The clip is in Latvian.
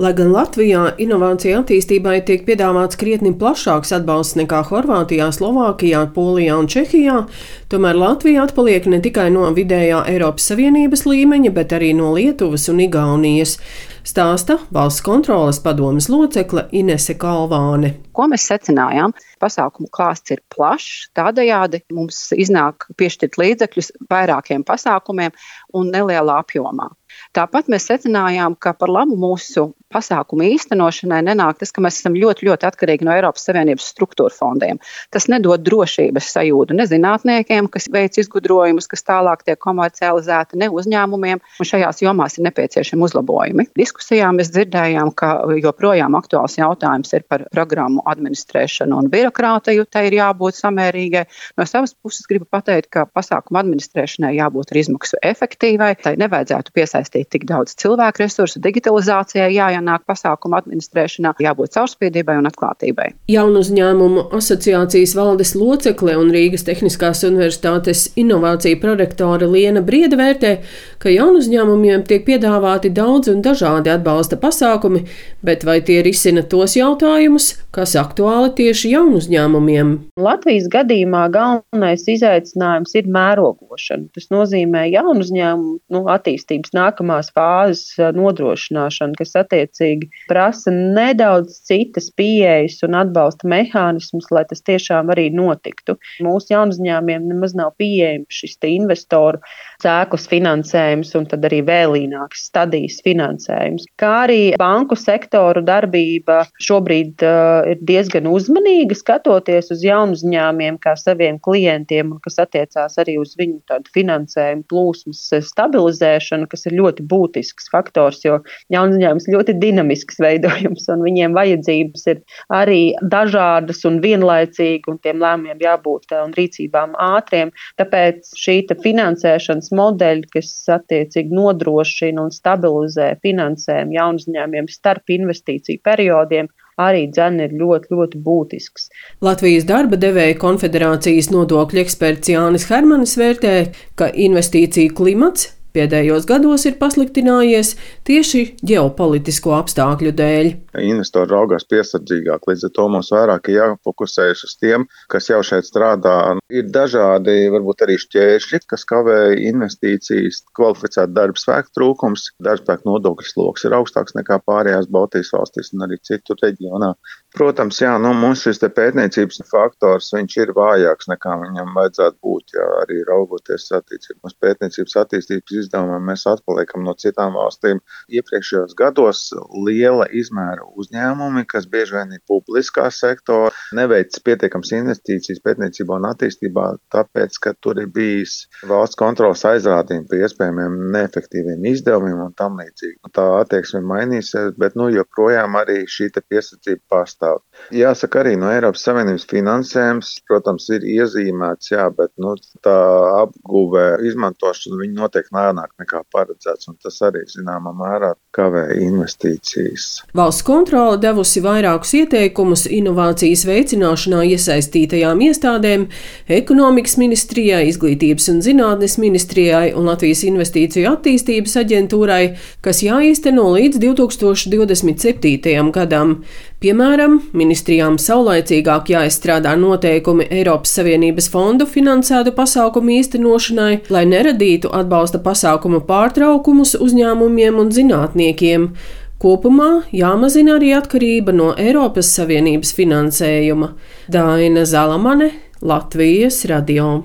Lai gan Latvijā inovācija attīstībai tiek piedāvāts krietni plašāks atbalsts nekā Horvātijā, Slovākijā, Polijā un Čehijā, tomēr Latvija atpaliek ne tikai no vidējā Eiropas Savienības līmeņa, bet arī no Lietuvas un Igaunijas. Stāsta valsts kontroles padomas locekle Inese Kalvāne. Ko mēs secinājām? Pasākumu klāsts ir plašs, tādējādi mums iznāk piešķirt līdzekļus vairākiem pasākumiem un nelielā apjomā. Tāpat mēs secinājām, ka par labu mūsu pasākumu īstenošanai nenāk tas, ka mēs esam ļoti, ļoti atkarīgi no Eiropas Savienības struktūra fondiem. Tas nedod drošības sajūtu ne zinātniekiem, kas veic izgudrojumus, kas tālāk tiek komercializēti, ne uzņēmumiem, šajās jomās ir nepieciešami uzlabojumi. Diskusijā mēs dzirdējām, ka joprojām aktuāls jautājums ir par programmu administrēšanu un birokrātiju. Tai ir jābūt samērīgai. No savas puses gribu pateikt, ka pasākumu administrēšanai jābūt ar izmaksu efektīvai. Tai nevajadzētu piesaistīt tik daudz cilvēku resursu, digitalizācijai jāienāk pasākumu administrēšanā, jābūt caurspīdībai un atklātībai. Jaunu uzņēmumu asociācijas valdes locekle un Rīgas Tehniskās Universitātes inovāciju prorektore Liena Brieda vērtē, ka jaunu uzņēmumiem tiek piedāvāti daudz un dažādi atbalsta pasākumi, bet vai tie risina tos jautājumus, kas aktuāli tieši jaunu uzņēmumiem? Latvijas gadījumā galvenais izaicinājums ir mērogošana. Tas nozīmē jaunu uzņēmumu nu, attīstības nākamās fāzes nodrošināšanu, kas attiecīgi prasa nedaudz citas pieejas un atbalsta mehānismus, lai tas tiešām arī notiktu. Mūsu jaunuzņēmiem nemaz nav pieejams šis investoru cēklas finansējums un tad arī vēlīnāks stadijas finansējums. Kā arī banku sektoru darbība šobrīd uh, ir diezgan uzmanīga skatoties uz jaunuzņēmiem kā saviem klientiem, kas attiecās arī uz viņu finansējumu plūsmas stabilizēšanu, kas ir ļoti būtisks faktors, jo jaunuzņēmums ļoti ļoti dinamisks veidojums, un viņiem vajadzības ir arī dažādas un vienlaicīgi, un tiem lēmumiem jābūt eh, un rīcībām ātriem. Tāpēc šī finansēšanas modeļa, kas attiecīgi nodrošina un stabilizē finansējumu jaunu uzņēmumiem starp investīciju periodiem, arī dzene ir ļoti, ļoti būtisks. Latvijas darba devēja konfederācijas nodokļu eksperts Jānis Hermanis vērtē, ka investīciju klimats Pēdējos gados ir pasliktinājies tieši ģeopolitisko apstākļu dēļ. Investori raugās piesardzīgāk, līdz ar to mums vairāk ir jāfokusējas uz tiem, kas jau šeit strādā. Ir dažādi, varbūt arī šķēršļi, kas kavē investīcijas, kvalificēta darba spēka trūkums, darba spēka nodokļu sloks ir augstāks nekā pārējās Baltijas valstīs un arī citur reģionā. Protams, jā, nu, mums šis pētniecības faktors ir vājāks nekā viņam vajadzētu būt. Jā, arī raugoties attiecībā uz pētniecības attīstības izdevumiem, mēs atpaliekam no citām valstīm. Iepriekšējos gados liela izmēra uzņēmumi, kas bieži vien ir publiskā sektora, neveic pietiekams investīcijas pētniecībā un attīstībā, tāpēc, ka tur ir bijis valsts kontrolas aizrādījumi par iespējamiem neefektīviem izdevumiem un tam līdzīgi. Tā attieksme mainīsies, bet nu, joprojām arī šī piesardzība pastāv pastāv. Jāsaka, arī no Eiropas Savienības finansējums, protams, ir iezīmēts, jā, bet nu, tā apguvē izmantošana viņa notiek lēnāk nekā paredzēts, un tas arī zināmā mērā kavē investīcijas. Valsts kontrole devusi vairākus ieteikumus inovācijas veicināšanā iesaistītajām iestādēm - ekonomikas ministrijai, izglītības un zinātnes ministrijai un Latvijas investīciju attīstības aģentūrai, kas jāīsteno līdz 2027. gadam. Piemēram, ministrijām saulaicīgāk jāizstrādā noteikumi Eiropas Savienības fondu finansētu pasākumu īstenošanai, lai neradītu atbalsta pasākumu pārtraukumus uzņēmumiem un zinātniekiem. Kopumā jāmazina arī atkarība no Eiropas Savienības finansējuma. Daina Zalamane, Latvijas radio.